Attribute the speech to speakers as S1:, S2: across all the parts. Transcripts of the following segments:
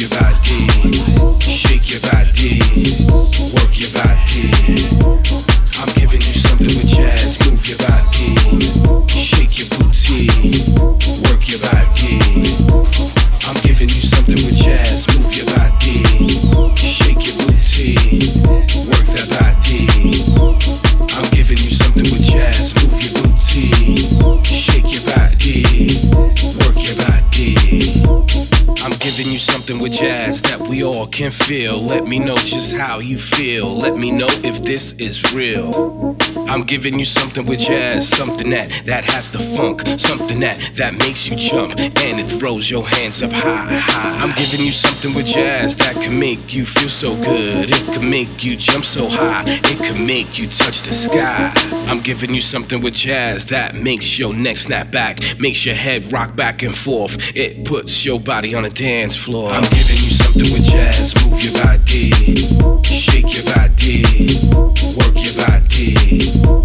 S1: you got can feel. Let me know just how you feel. Let me know if this is real. I'm giving you something with jazz, something that that has the funk, something that that makes you jump and it throws your hands up high, high. I'm giving you something with jazz that can make you feel so good. It can make you jump so high. It can make you touch the sky. I'm giving you something with jazz that makes your neck snap back, makes your head rock back and forth. It puts your body on a dance floor. I'm giving you something with jazz move your body, shake your body, work your body.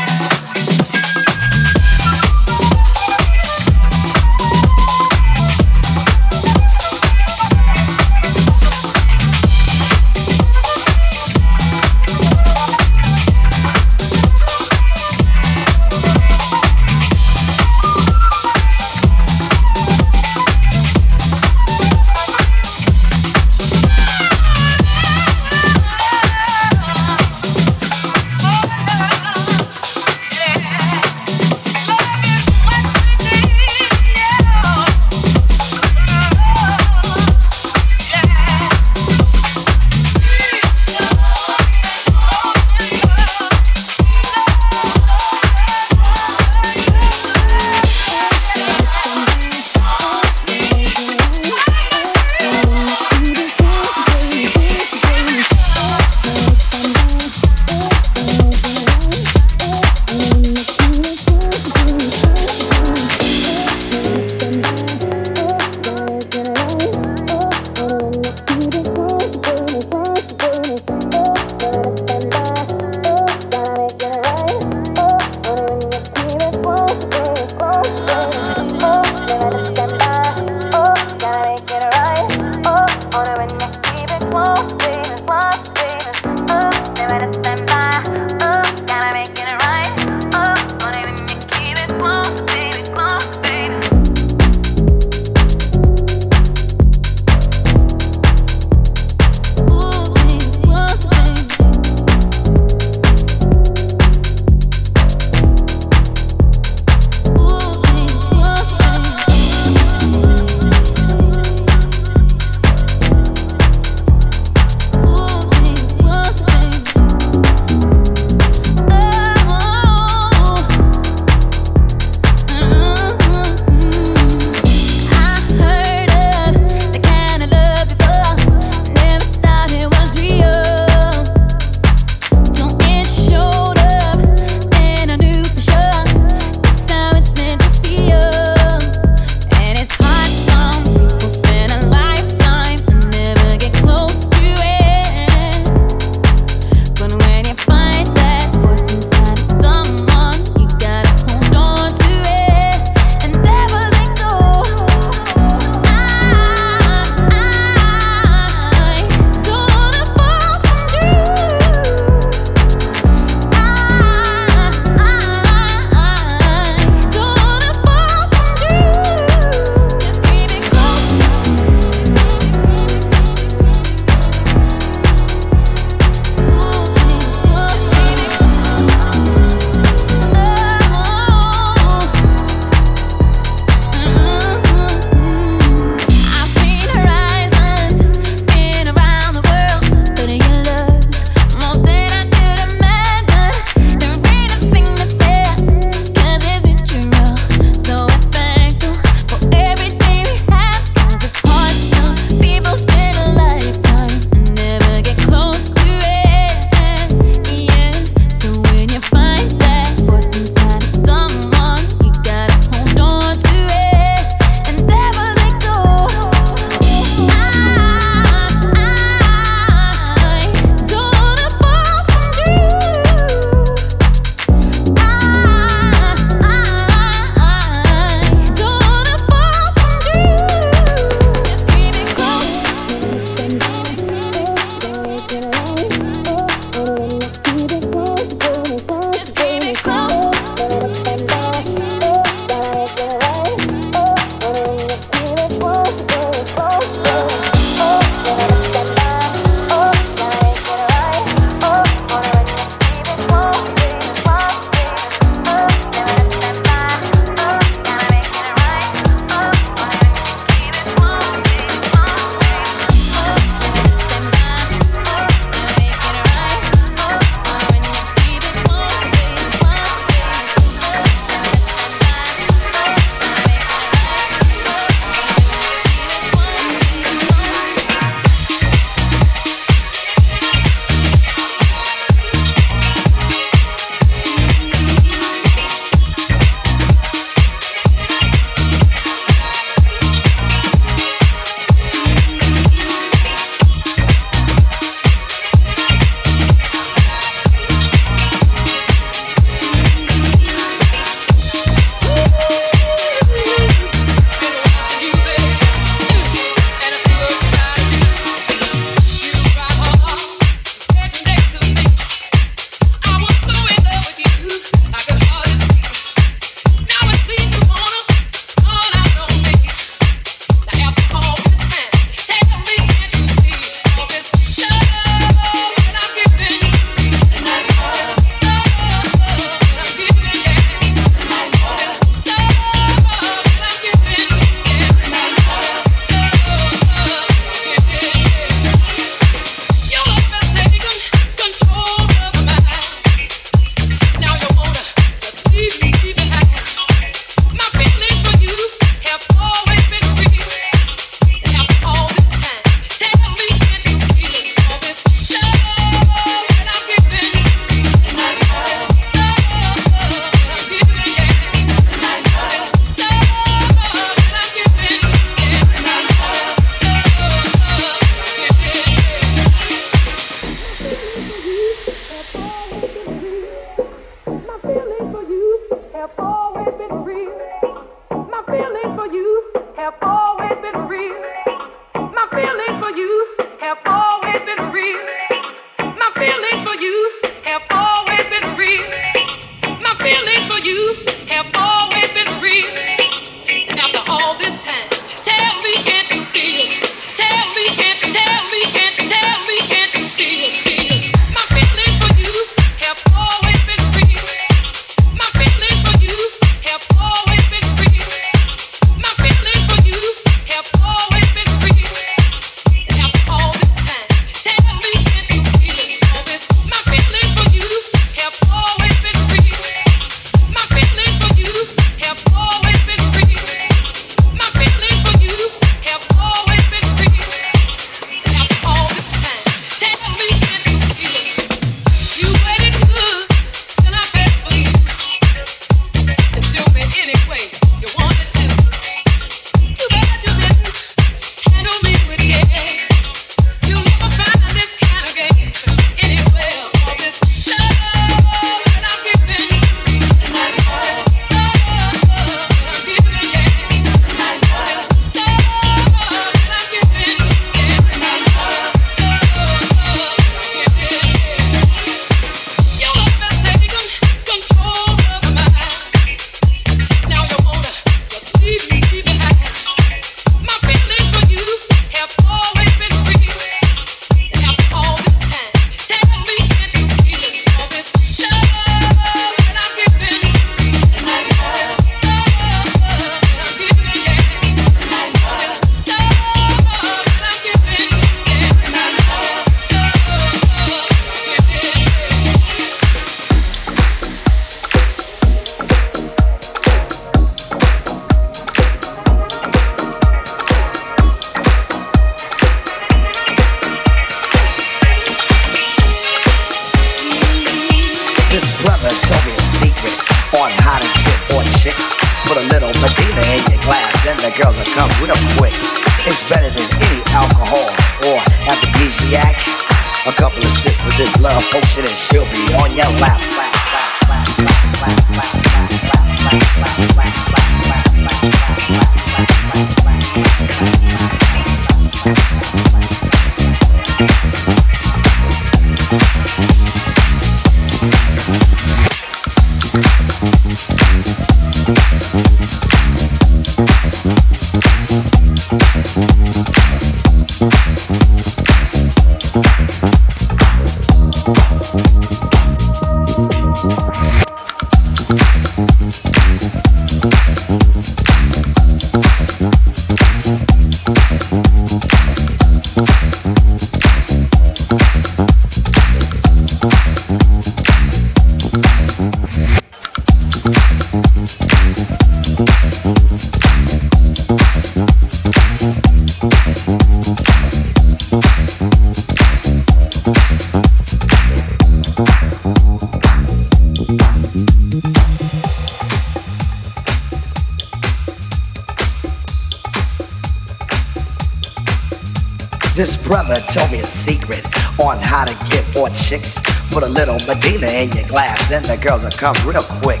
S2: Told me a secret on how to get more chicks. Put a little Medina in your glass, and the girls will come real quick.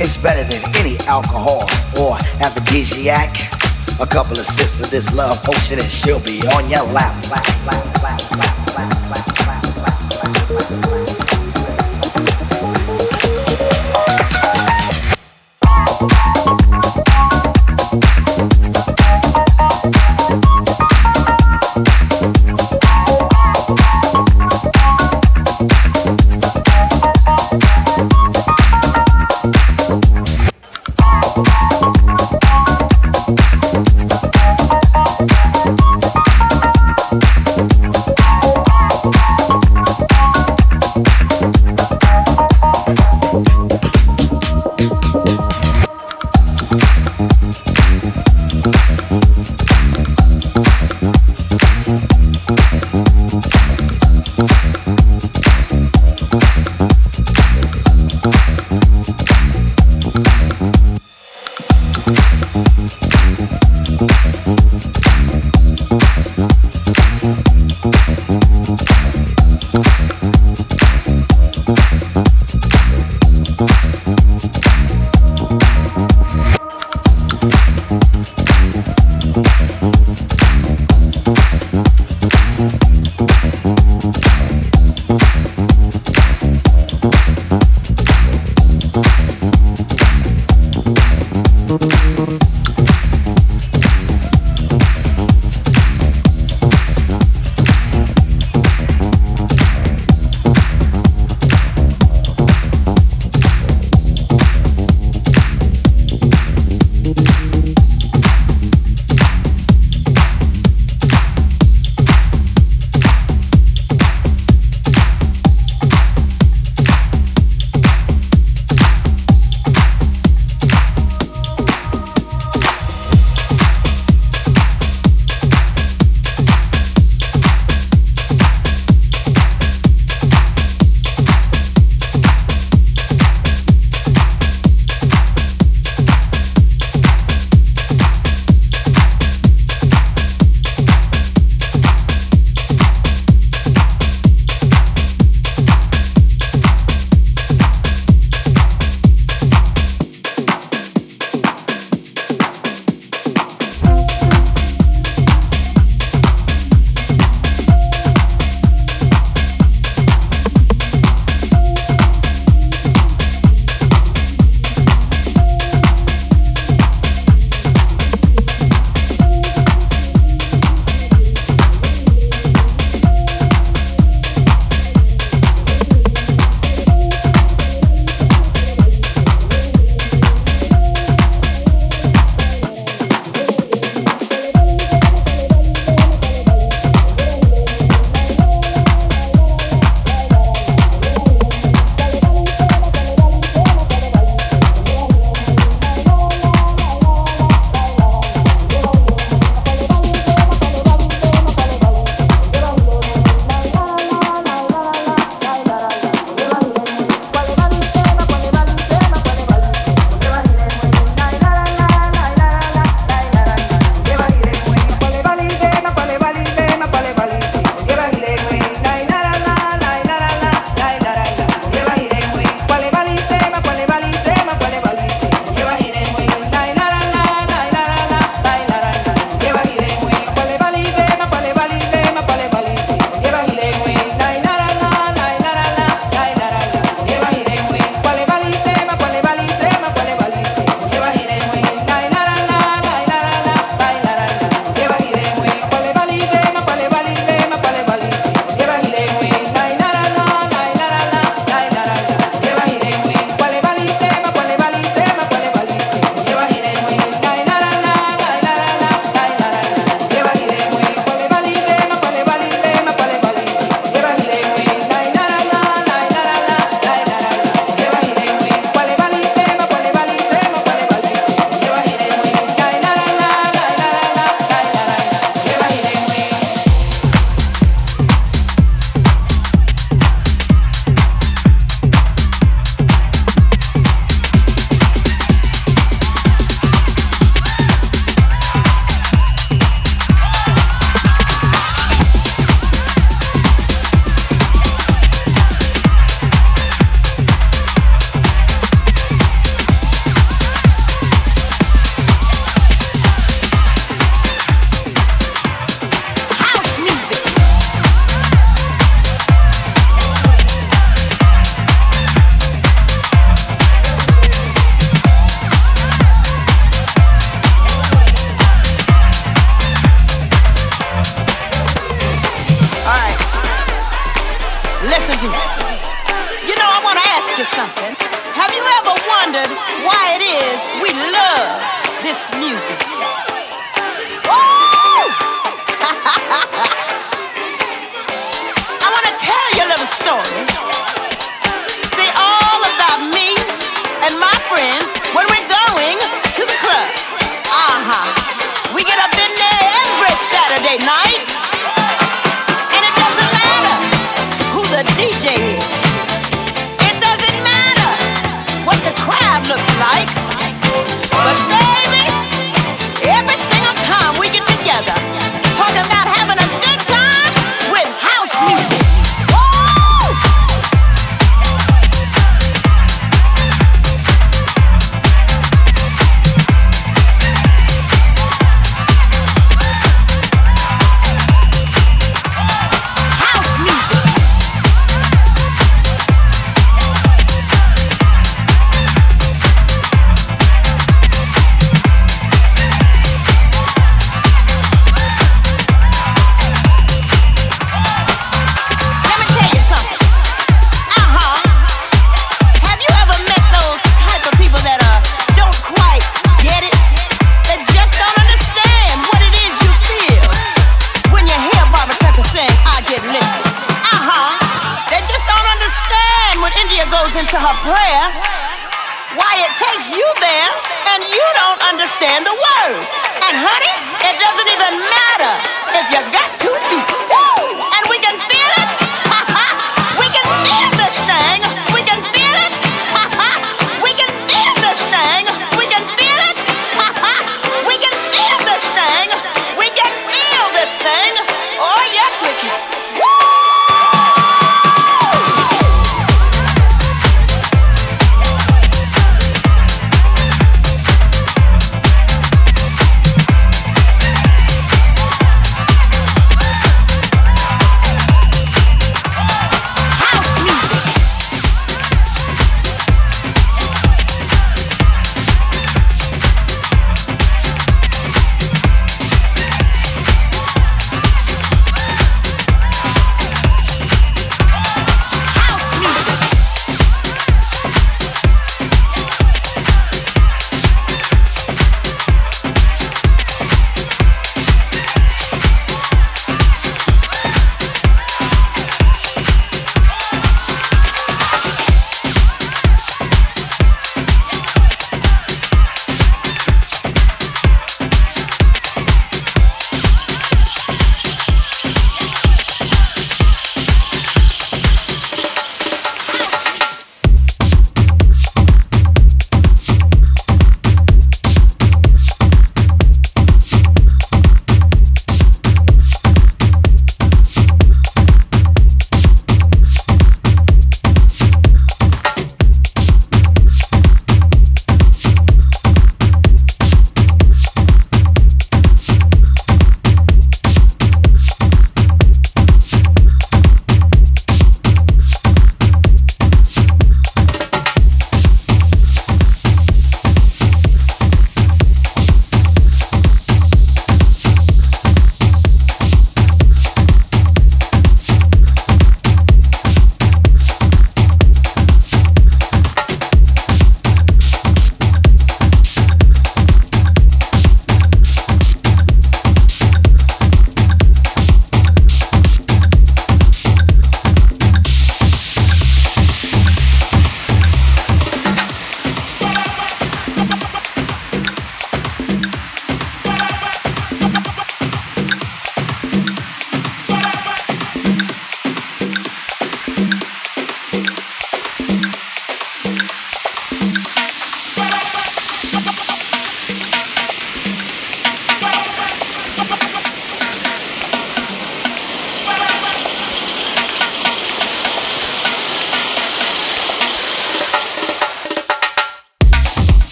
S2: It's better than any alcohol or aphrodisiac. A couple of sips of this love potion, and she'll be on your lap. lap, lap, lap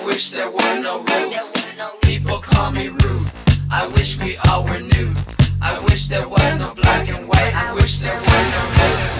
S3: I wish there were no rules. People call me rude. I wish we
S4: all were nude. I wish there was no black and white. I wish there were no rules.